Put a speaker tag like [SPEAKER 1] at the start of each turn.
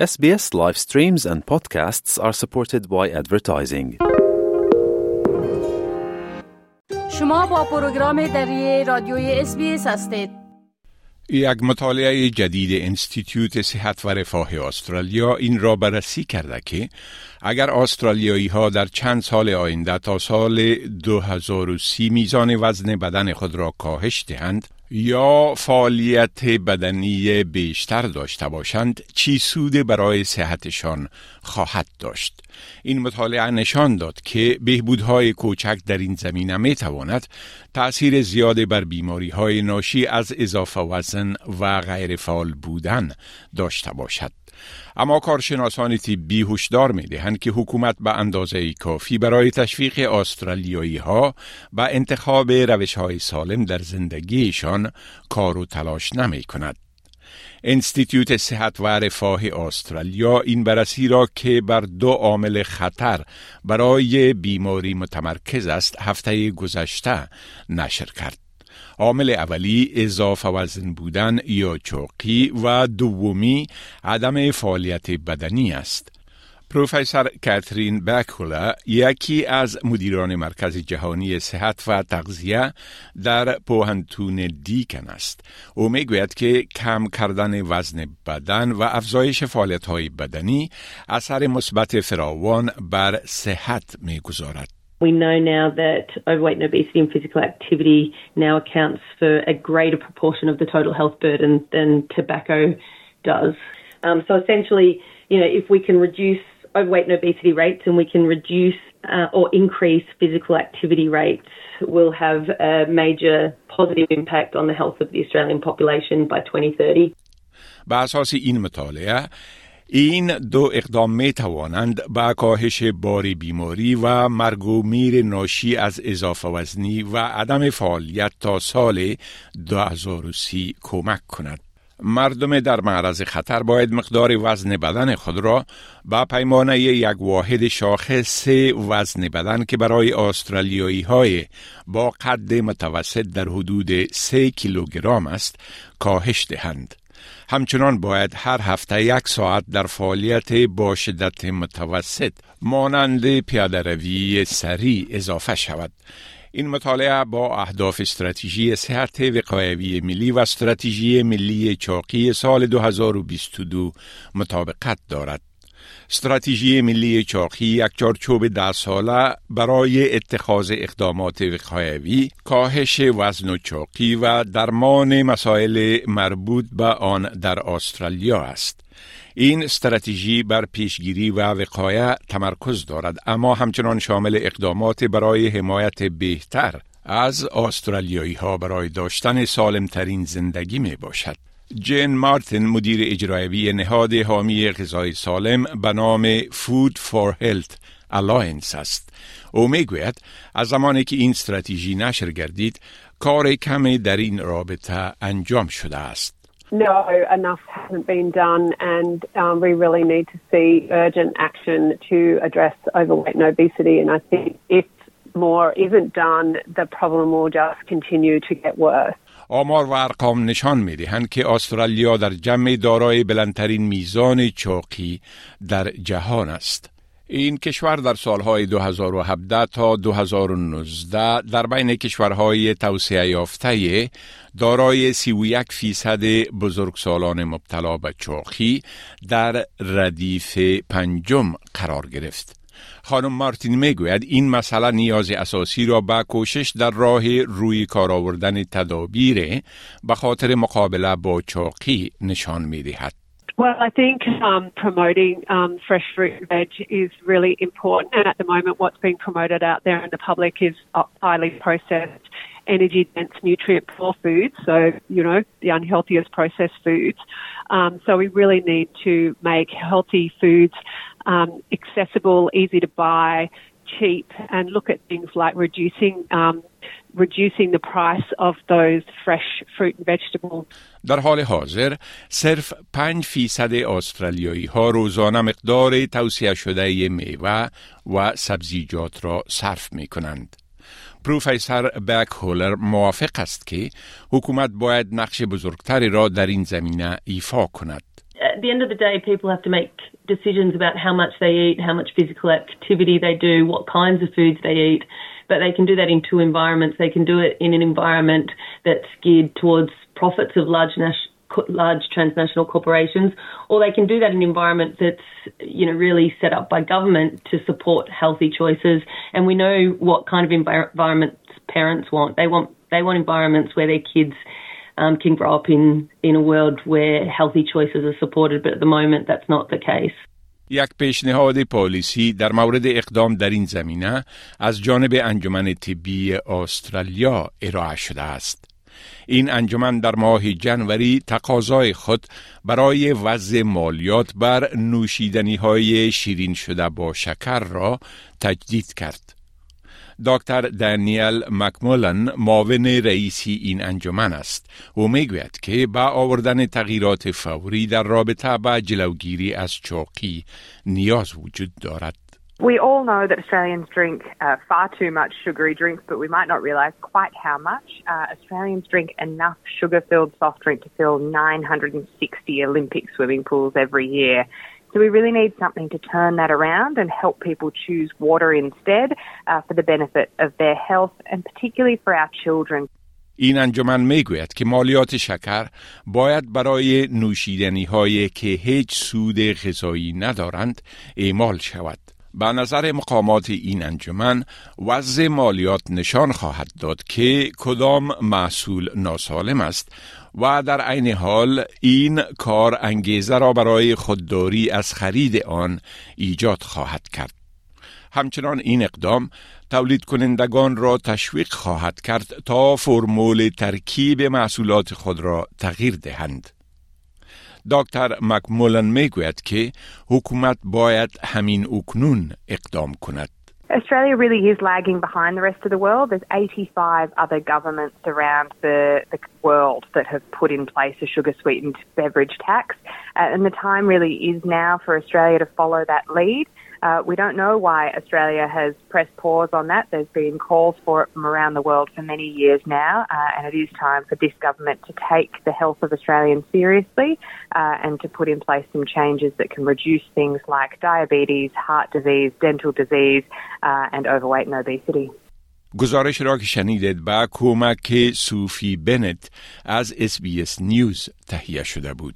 [SPEAKER 1] SBS live streams and podcasts are supported by advertising.
[SPEAKER 2] شما با پروگرام دری رادیوی SBS هستید.
[SPEAKER 3] یک مطالعه جدید انستیتیوت صحت و رفاه استرالیا این را بررسی کرده که اگر استرالیایی ها در چند سال آینده تا سال 2030 میزان وزن بدن خود را کاهش دهند یا فعالیت بدنی بیشتر داشته باشند چی سود برای صحتشان خواهد داشت؟ این مطالعه نشان داد که بهبودهای کوچک در این زمینه می تواند تأثیر زیاد بر بیماری های ناشی از اضافه وزن و غیر فعال بودن داشته باشد. اما کارشناسان طبی هشدار می دهند که حکومت به اندازه کافی برای تشویق استرالیایی ها و انتخاب روش های سالم در زندگیشان کار و تلاش نمی کند. انستیتیوت صحت و رفاه استرالیا این بررسی را که بر دو عامل خطر برای بیماری متمرکز است هفته گذشته نشر کرد. عامل اولی اضافه وزن بودن یا چوقی و دومی عدم فعالیت بدنی است. پروفسور کاترین بکولا یکی از مدیران مرکز جهانی صحت و تغذیه در پوهنتون دیکن است. او می‌گوید که کم کردن وزن بدن و افزایش فعالیت های بدنی اثر مثبت فراوان بر صحت می‌گذارد.
[SPEAKER 4] We know now that overweight and obesity and physical activity now accounts for a greater proportion of the total health burden than tobacco does. Um, so essentially, you know, if we can reduce overweight and obesity rates and we can reduce uh, or increase physical activity rates, will have a major positive impact on the health of the Australian population by 2030.
[SPEAKER 3] این دو اقدام می توانند به کاهش بار بیماری و مرگ و میر ناشی از اضافه وزنی و عدم فعالیت تا سال 2030 کمک کند. مردم در معرض خطر باید مقدار وزن بدن خود را با پیمانه یک واحد شاخص وزن بدن که برای استرالیایی های با قد متوسط در حدود 3 کیلوگرم است کاهش دهند. همچنان باید هر هفته یک ساعت در فعالیت با شدت متوسط مانند پیاده روی سریع اضافه شود. این مطالعه با اهداف استراتژی صحت وقایوی ملی و استراتژی ملی چاقی سال 2022 مطابقت دارد. استراتژی ملی چاقی یک چارچوب ده ساله برای اتخاذ اقدامات وقایوی، کاهش وزن و چاقی و درمان مسائل مربوط به آن در استرالیا است. این استراتژی بر پیشگیری و وقایه تمرکز دارد اما همچنان شامل اقدامات برای حمایت بهتر از استرالیایی ها برای داشتن سالمترین زندگی می باشد. جین مارتین مدیر اجرایی نهاد حامی غذای سالم به نام Food for Health Alliance است. او می‌گوید از زمانی که این استراتژی نشر گردید کار کمی در این رابطه انجام شده است.
[SPEAKER 5] No, enough hasn't been done, and um, we really need to see urgent action to address overweight and obesity. And I think if more isn't done, the problem will just continue to get worse.
[SPEAKER 3] آمار و ارقام نشان می دهند که استرالیا در جمع دارای بلندترین میزان چاقی در جهان است. این کشور در سالهای 2017 تا 2019 در بین کشورهای توسعه یافته دارای 31 فیصد بزرگسالان مبتلا به چاقی در ردیف پنجم قرار گرفت. خانم مارتین میگوید این مسئله نیاز اساسی را به کوشش در راه روی کار آوردن تدابیر به خاطر مقابله با چاقی نشان میدهد.
[SPEAKER 5] Well, I think um, promoting um, fresh fruit and veg is really important. And at the moment, what's being promoted out there in the public is highly processed, energy dense, nutrient poor foods. So, you know, the unhealthiest processed foods. Um, so, we really need to make healthy foods um, accessible, easy to buy, cheap, and look at things like reducing um, reducing the price of those fresh fruit and vegetables.
[SPEAKER 3] در حال حاضر صرف 5 فیصد استرالیایی ها روزانه مقدار توصیه شده میوه و سبزیجات را صرف می کنند. پروفسور بک هولر موافق است که حکومت باید نقش بزرگتری را در این زمینه ایفا کند.
[SPEAKER 4] At the end of the day, people have to make decisions about how much they eat, how much physical activity they do, what kinds of foods they eat. But they can do that in two environments. They can do it in an environment that's geared towards profits of large large transnational corporations, or they can do that in an environment that's you know really set up by government to support healthy choices. And we know what kind of environments parents want. They want they want environments where their kids can grow up in in a world where healthy choices are supported, but at the moment that's not the case.
[SPEAKER 3] یک پیشنهاد پالیسی در مورد اقدام در این زمینه از جانب انجمن طبی استرالیا ارائه شده است. این انجمن در ماه جنوری تقاضای خود برای وضع مالیات بر نوشیدنی های شیرین شده با شکر را تجدید کرد. دکتر دانیل مکمولن معاون رئیسی این انجمن است او می‌گوید که با آوردن تغییرات فوری در رابطه با جلوگیری از چوقی نیاز وجود دارد
[SPEAKER 6] We all know that Australians drink uh, far too much sugary drinks, but we might not realise quite how much. Uh, Australians drink enough sugar filled soft drink to fill 960 Olympic swimming pools every year. So we really need something to turn that around and help people choose water instead uh, for the benefit of their health and particularly for our children.
[SPEAKER 3] این انجمن می‌گوید که مالیات شکر باید برای نوشیدنی هایی که هیچ سود غذایی ندارند اعمال شود. به نظر مقامات این انجمن وضع مالیات نشان خواهد داد که کدام محصول ناسالم است و در عین حال این کار انگیزه را برای خودداری از خرید آن ایجاد خواهد کرد. همچنان این اقدام تولید کنندگان را تشویق خواهد کرد تا فرمول ترکیب محصولات خود را تغییر دهند. دکتر مکمولن میگوید که حکومت باید همین اکنون اقدام کند.
[SPEAKER 6] Australia really is lagging behind the rest of the world. There's 85 other governments around the, the world that have put in place a sugar sweetened beverage tax. Uh, and the time really is now for Australia to follow that lead. Uh, we don't know why Australia has pressed pause on that. There's been calls for it from around the world for many years now, uh, and it is time for this government to take the health of Australians seriously uh, and to put in place some changes that can reduce things like diabetes, heart disease, dental disease, uh, and overweight and obesity.
[SPEAKER 3] گزارش را که شنیدید با کمک صوفی بنت از SBS نیوز تهیه شده بود.